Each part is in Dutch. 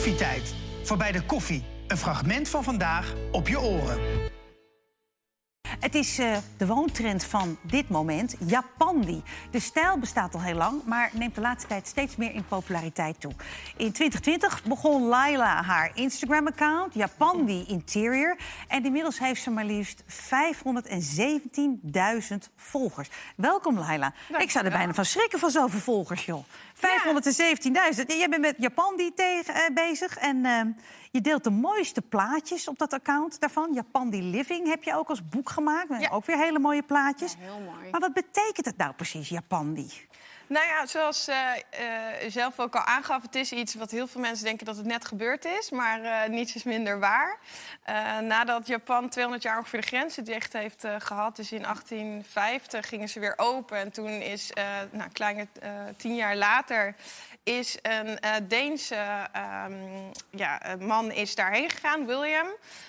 Koffietijd. Voorbij de koffie. Een fragment van vandaag op je oren. Het is uh, de woontrend van dit moment, Japandi. De stijl bestaat al heel lang, maar neemt de laatste tijd steeds meer in populariteit toe. In 2020 begon Laila haar Instagram-account, Japandi Interior. En inmiddels heeft ze maar liefst 517.000 volgers. Welkom, Laila. Ik zou er bijna van schrikken van zoveel volgers, joh. 517.000. Jij bent met Japandi tegen, uh, bezig en... Uh, je deelt de mooiste plaatjes op dat account daarvan. Japandi Living heb je ook als boek gemaakt. Ook weer hele mooie plaatjes. Ja, heel mooi. Maar wat betekent het nou precies, Japandi? Nou ja, zoals uh, uh, zelf ook al aangaf, het is iets wat heel veel mensen denken dat het net gebeurd is, maar uh, niets is minder waar. nadat Japan 200 jaar ongeveer de grenzen dicht heeft gehad, dus in 1850 gingen ze weer open. En toen is, nou, kleine tien jaar later, is een Deense um, ja, man is daarheen gegaan, William.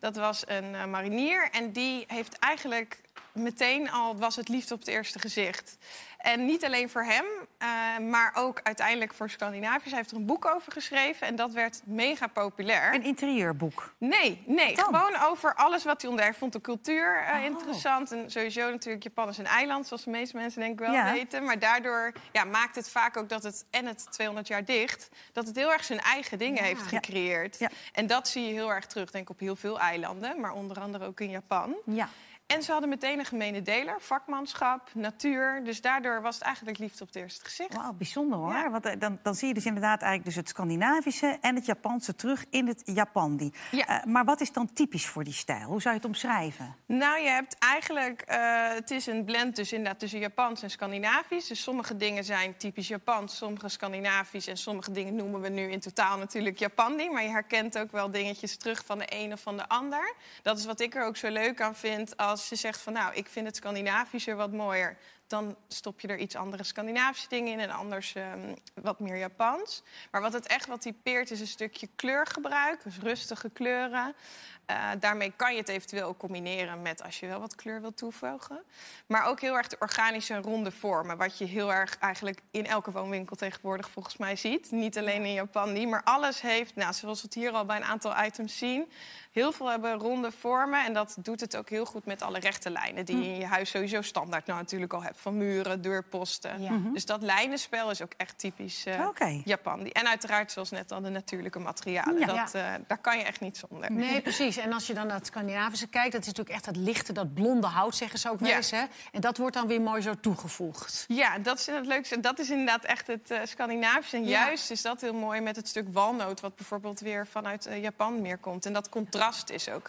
Dat was een marinier en die heeft eigenlijk meteen al was het liefde op het eerste gezicht. En niet alleen voor hem, uh, maar ook uiteindelijk voor Scandinaviërs. Hij heeft er een boek over geschreven en dat werd mega populair. Een interieurboek? Nee, nee. Gewoon over alles wat hij ontdekte. Hij vond de cultuur uh, oh. interessant. En sowieso natuurlijk, Japan is een eiland, zoals de meeste mensen denk ik wel ja. weten. Maar daardoor ja, maakt het vaak ook dat het, en het 200 jaar dicht... dat het heel erg zijn eigen dingen ja. heeft gecreëerd. Ja. En dat zie je heel erg terug, denk ik, op heel veel eilanden. Maar onder andere ook in Japan. Ja. En ze hadden meteen een gemene deler, vakmanschap, natuur. Dus daardoor was het eigenlijk liefde op het eerste gezicht. Wauw, bijzonder hoor. Ja. Want dan, dan zie je dus inderdaad eigenlijk dus het Scandinavische en het Japanse terug in het Japandi. Ja. Uh, maar wat is dan typisch voor die stijl? Hoe zou je het omschrijven? Nou, je hebt eigenlijk, uh, het is een blend dus inderdaad tussen Japans en Scandinavisch. Dus sommige dingen zijn typisch Japans, sommige Scandinavisch en sommige dingen noemen we nu in totaal natuurlijk Japandi. Maar je herkent ook wel dingetjes terug van de een of van de ander. Dat is wat ik er ook zo leuk aan vind als als je zegt van nou, ik vind het Scandinavische wat mooier, dan stop je er iets andere Scandinavische dingen in en anders um, wat meer Japans. Maar wat het echt wat typeert is een stukje kleurgebruik, dus rustige kleuren. Uh, daarmee kan je het eventueel combineren met als je wel wat kleur wilt toevoegen. Maar ook heel erg de organische ronde vormen. Wat je heel erg eigenlijk in elke woonwinkel tegenwoordig volgens mij ziet. Niet alleen in Japan niet, maar alles heeft, nou, zoals we het hier al bij een aantal items zien... Heel veel hebben ronde vormen en dat doet het ook heel goed met alle rechte lijnen... die je in je huis sowieso standaard nou natuurlijk al hebt. Van muren, deurposten. Ja. Dus dat lijnenspel is ook echt typisch uh, okay. Japan. En uiteraard, zoals net al, de natuurlijke materialen. Ja. Dat, uh, daar kan je echt niet zonder. Nee, precies. En als je dan naar het Scandinavische kijkt... dat is natuurlijk echt het lichte, dat blonde hout, zeggen ze ook wel eens. Hè? En dat wordt dan weer mooi zo toegevoegd. Ja, dat is het leukste. Dat is inderdaad echt het uh, Scandinavische. En juist is dat heel mooi met het stuk walnoot... wat bijvoorbeeld weer vanuit Japan meer komt. En dat contrast is ook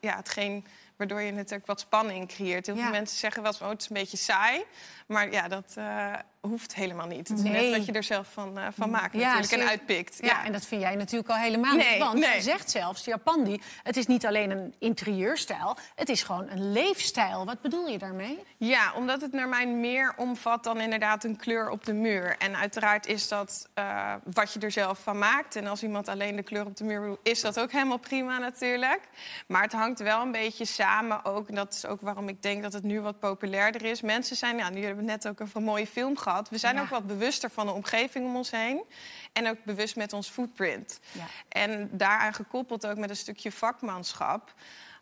ja, hetgeen waardoor je natuurlijk wat spanning creëert. Heel veel ja. mensen zeggen wel eens, oh, het is een beetje saai. Maar ja, dat uh, hoeft helemaal niet. Het is nee. net wat je er zelf van, uh, van maakt ja, natuurlijk en uitpikt. Ja. ja. en dat vind jij natuurlijk al helemaal nee, niet. Want nee. je zegt zelfs, Japandi, het is niet alleen een interieurstijl... het is gewoon een leefstijl. Wat bedoel je daarmee? Ja, omdat het naar mij meer omvat dan inderdaad een kleur op de muur. En uiteraard is dat uh, wat je er zelf van maakt. En als iemand alleen de kleur op de muur wil, is dat ook helemaal prima natuurlijk. Maar het hangt wel een beetje samen ook. En dat is ook waarom ik denk dat het nu wat populairder is. Mensen zijn, ja, nu hebben we net ook een mooie film gehad. We zijn Ja. ook wat bewuster van de omgeving om ons heen. En ook bewust met ons footprint. Ja. En daaraan gekoppeld ook met een stukje vakmanschap.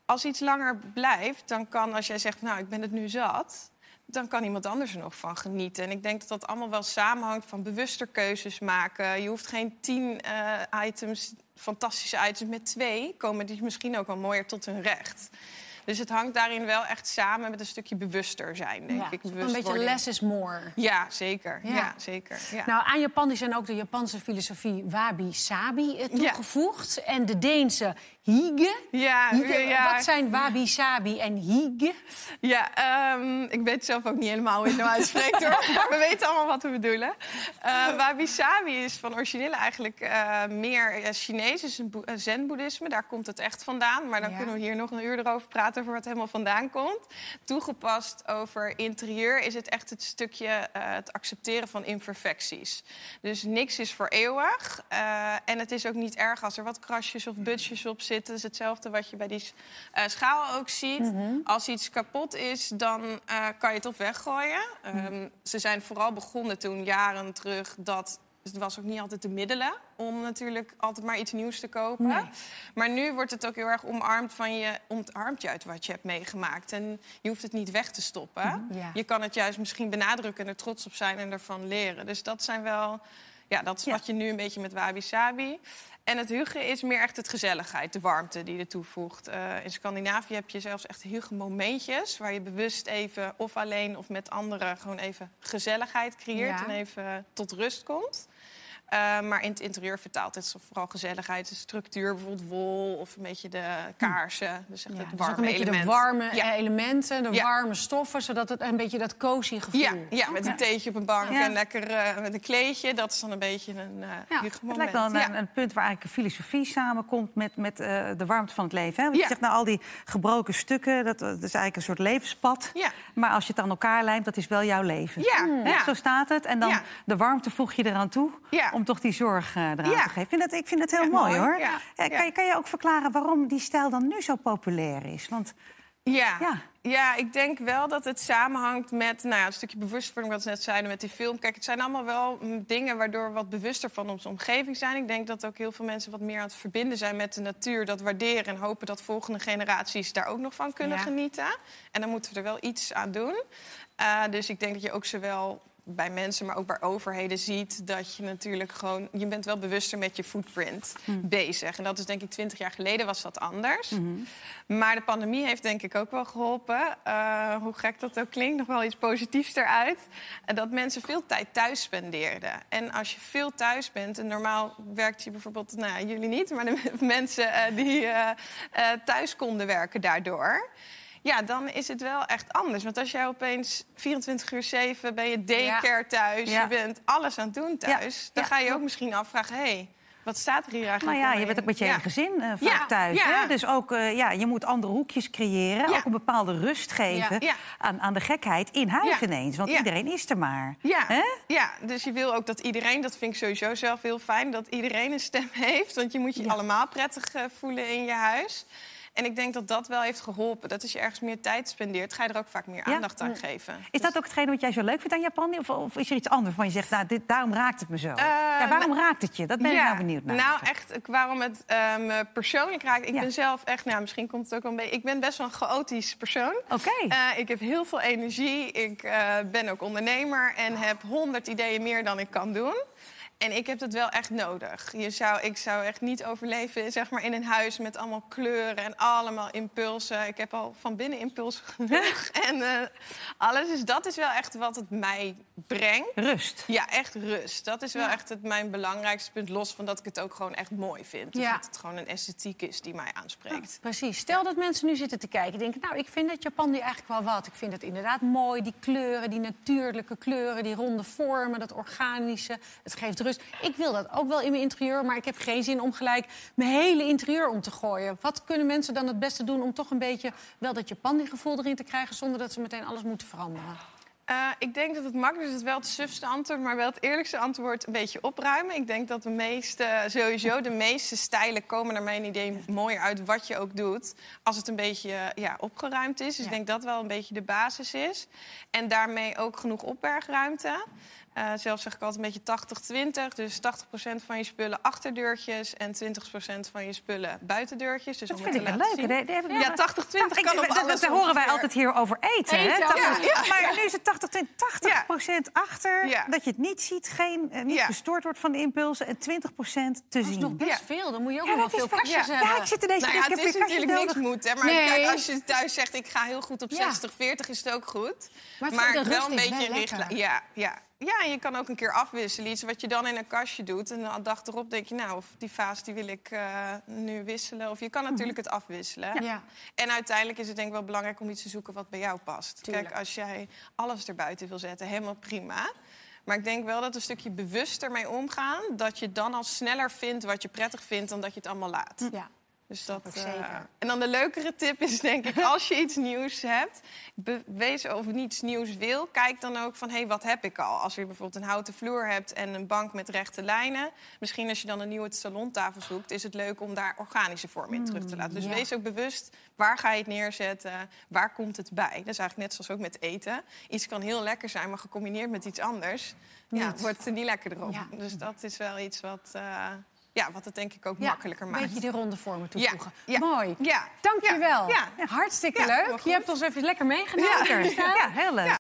Als iets langer blijft, dan kan als jij zegt, nou, ik ben het nu zat dan kan iemand anders er nog van genieten. En ik denk dat dat allemaal wel samenhangt van bewuster keuzes maken. Je hoeft geen tien uh, items, fantastische items met twee... komen die misschien ook wel mooier tot hun recht. Dus het hangt daarin wel echt samen met een stukje bewuster zijn, denk Ja, ik. een beetje less is more. Ja, zeker. Ja. Ja. zeker. Ja. Nou, aan Japan zijn ook de Japanse filosofie wabi-sabi eh, toegevoegd. En de Deense hige. ja, Hige. ja, Wat zijn wabi-sabi en hige? Ja, ehm, ik weet zelf ook niet helemaal hoe je het nou uitspreekt hoor. Maar we weten allemaal wat we bedoelen. Uh, Wabi-sabi is van origineel eigenlijk uh, meer Chinees, dus een boe- zen-boeddhisme. Daar komt het echt vandaan. Maar dan kunnen we hier nog een uur erover praten over wat helemaal vandaan komt. Toegepast over interieur is het echt het stukje uh, het accepteren van imperfecties. Dus niks is voor eeuwig. Uh, en het is ook niet erg als er wat krasjes of butsjes op zitten. Is hetzelfde wat je bij die uh, schaal ook ziet. Als iets kapot is, dan kan je het of weggooien. Um, ze zijn vooral begonnen toen jaren terug dat Dus het was ook niet altijd de middelen om natuurlijk altijd maar iets nieuws te kopen. Nee. Maar nu wordt het ook heel erg omarmd van je, omarmt je uit wat je hebt meegemaakt. En je hoeft het niet weg te stoppen. Mhm. Ja. Je kan het juist misschien benadrukken en er trots op zijn en ervan leren. Dus dat zijn wel, ja, dat is Ja. wat je nu een beetje met Wabi Sabi. En het huggen is meer echt het gezelligheid, de warmte die er toevoegt. Eh, in Scandinavië heb je zelfs echt hugge momentjes... waar je bewust even, of alleen of met anderen... gewoon even gezelligheid creëert Ja. en even tot rust komt. Eh, maar in het interieur vertaalt het vooral gezelligheid, de structuur, bijvoorbeeld wol of een beetje de kaarsen. Dus echt Ja, het dus warme een beetje de warme Ja. elementen, de Ja. warme stoffen, zodat het een beetje dat cozy gevoel. Ja, ja, met een theetje op een bank Ja. en lekker eh, met een kleedje. Dat is dan een beetje een uh, Ja, Het moment. lijkt wel een, Ja. een, een punt waar eigenlijk een filosofie samenkomt met, met eh, de warmte van het leven. Hè? Want je zegt nou al die gebroken stukken, dat, dat is eigenlijk een soort levenspad. Ja. Maar als je het aan elkaar lijmt, dat is wel jouw leven. Ja, Hè? ja. Zo staat het. En dan Ja. de warmte voeg je eraan toe Ja. Om toch die zorg eh, eraan Ja. te geven. Ik vind het, ik vind heel mooi, mooi. hoor. Kan, je, kan je ook verklaren waarom die stijl dan nu zo populair is? Want Ja. Ja. Ja. ik denk wel dat het samenhangt met nou ja, een stukje bewustwording, wat we net zeiden met die film. Kijk, het zijn allemaal wel mm, dingen waardoor we wat bewuster van onze omgeving zijn. Ik denk dat ook heel veel mensen wat meer aan het verbinden zijn met de natuur, dat waarderen en hopen dat volgende generaties daar ook nog van kunnen Ja. genieten. En dan moeten we er wel iets aan doen. Eh, dus ik denk dat je ook zowel bij mensen, maar ook bij overheden ziet dat je natuurlijk gewoon... je bent wel bewuster met je footprint bezig. En dat is denk ik twintig jaar geleden was dat anders. Maar de pandemie heeft denk ik ook wel geholpen. Eh, hoe gek dat ook klinkt, nog wel iets positiefs eruit. En dat mensen veel tijd thuis spendeerden. En als je veel thuis bent, en normaal werkt je bijvoorbeeld... nou ja, jullie niet, maar de mensen eh, die eh, thuis konden werken daardoor... Ja, dan is het wel echt anders. Want als jij opeens 24 uur 7 ben je daycare thuis, je bent alles aan het doen thuis, dan ga je ook misschien afvragen: hé, hey, wat staat er hier eigenlijk? nou ja, je bent ook met je Ja. hele gezin eh, vaak Ja, thuis. ja. Hè? Dus ook, eh, ja, je moet andere hoekjes creëren. Ook een bepaalde rust geven. Aan, aan de gekheid in huis ineens. Want iedereen is er maar. Ja, Hè? ja, dus je wil ook dat iedereen, dat vind ik sowieso zelf heel fijn, dat iedereen een stem heeft. Want je moet je allemaal prettig eh, voelen in je huis. En ik denk dat dat wel heeft geholpen. Dat als je ergens meer tijd spendeert, ga je er ook vaak meer Ja. aandacht aan geven. Is dat ook hetgene wat jij zo leuk vindt aan Japan? Of, of is er iets anders waarvan je zegt, nou, dit, daarom raakt het me zo? ja, waarom raakt het je? Dat ben ik nou benieuwd naar. Nou, echt, waarom het eh, me persoonlijk raakt. Ik ben zelf echt, nou, misschien komt het ook wel een beetje. Ik ben best wel een chaotisch persoon. Oké. Eh, ik heb heel veel energie. Ik eh, ben ook ondernemer en heb honderd ideeën meer dan ik kan doen. En ik heb het wel echt nodig. Je zou, ik zou echt niet overleven zeg maar, in een huis met allemaal kleuren en allemaal impulsen. Ik heb al van binnen impulsen genoeg. en eh, alles. Dus dat is wel echt wat het mij brengt. Rust. Ja, echt rust. Dat is wel Ja. echt het, mijn belangrijkste punt. Los van dat ik het ook gewoon echt mooi vind. Dus Ja. dat het gewoon een esthetiek is die mij aanspreekt. Precies. Stel dat mensen nu zitten te kijken en denken... nou, ik vind dat Japan nu eigenlijk wel wat. Ik vind het inderdaad mooi, die kleuren, die natuurlijke kleuren... die ronde vormen, dat organische. Het geeft rust. Ik wil dat ook wel in mijn interieur... maar ik heb geen zin om gelijk mijn hele interieur om te gooien. Wat kunnen mensen dan het beste doen om toch een beetje... wel dat Japan-gevoel erin te krijgen... zonder dat ze meteen alles moeten veranderen? Eh, ik denk dat het makkelijk is, het wel het sufste antwoord, maar wel het eerlijkste antwoord een beetje opruimen. Ik denk dat de meeste, sowieso de meeste stijlen komen naar mijn idee mooier uit wat je ook doet. Als het een beetje ja, opgeruimd is. Dus Ja. ik denk dat wel een beetje de basis is. En daarmee ook genoeg opbergruimte. Eh, zelf zeg ik altijd een beetje 80-20. Dus 80% van je spullen achterdeurtjes en 20% van je spullen buitendeurtjes. Dus Dat om vind het ik zien. Heb ik Ja, nog- 80-20 Ik- kan op dat- alles Dat horen wij altijd hier over eten. hè? Eten, 80 ja, ja. Maar nu is het 80, 20, 80% achter. Ja. Dat je het niet ziet, geen, eh, niet Ja. gestoord wordt van de impulsen. En 20% te Dat is zien. nog best Ja. veel. Dan moet je ook Ja, nog wel veel kastjes Ja. hebben. Ja, ik zit ineens te Nou ja, het ik heb is natuurlijk niks moet, hè? Maar Nee. kijk, als je thuis zegt, ik ga heel goed op Ja. 60, 40, is het ook goed. Maar wel een beetje wel richtlijn. Ja, ja. Ja, en je kan ook een keer afwisselen. Iets wat je dan in een kastje doet. En de dag erop denk je, nou, of die vaas die wil ik eh, nu wisselen. Of je kan natuurlijk het afwisselen. Ja. En uiteindelijk is het denk ik wel belangrijk om iets te zoeken wat bij jou past. Tuurlijk. Kijk, als jij alles erbuiten wil zetten, helemaal prima. Maar ik denk wel dat een stukje bewuster mee omgaan... dat je dan al sneller vindt wat je prettig vindt... dan dat je het allemaal laat. Ja. Dus dat, ik eh, zeker. en dan de leukere tip is denk ik, als je iets nieuws hebt, wees of je iets nieuws wil, kijk dan ook van, hé, hey, wat heb ik al? Als je bijvoorbeeld een houten vloer hebt en een bank met rechte lijnen, misschien als je dan een nieuwe salontafel zoekt, is het leuk om daar organische vorm in terug te laten. Dus ja. wees ook bewust, waar ga je het neerzetten? Waar komt het bij? Dat is eigenlijk net zoals ook met eten. Iets kan heel lekker zijn, maar gecombineerd met iets anders, ja, wordt het er niet lekkerder op. Ja. Dus dat is wel iets wat, eh, ja, wat het denk ik ook Ja, makkelijker een maakt. beetje die ronde vormen toevoegen. ja, Mooi. Ja. Dank je wel. Ja. Hartstikke leuk. Je hebt ons even lekker meegenomen. Ja, heel leuk.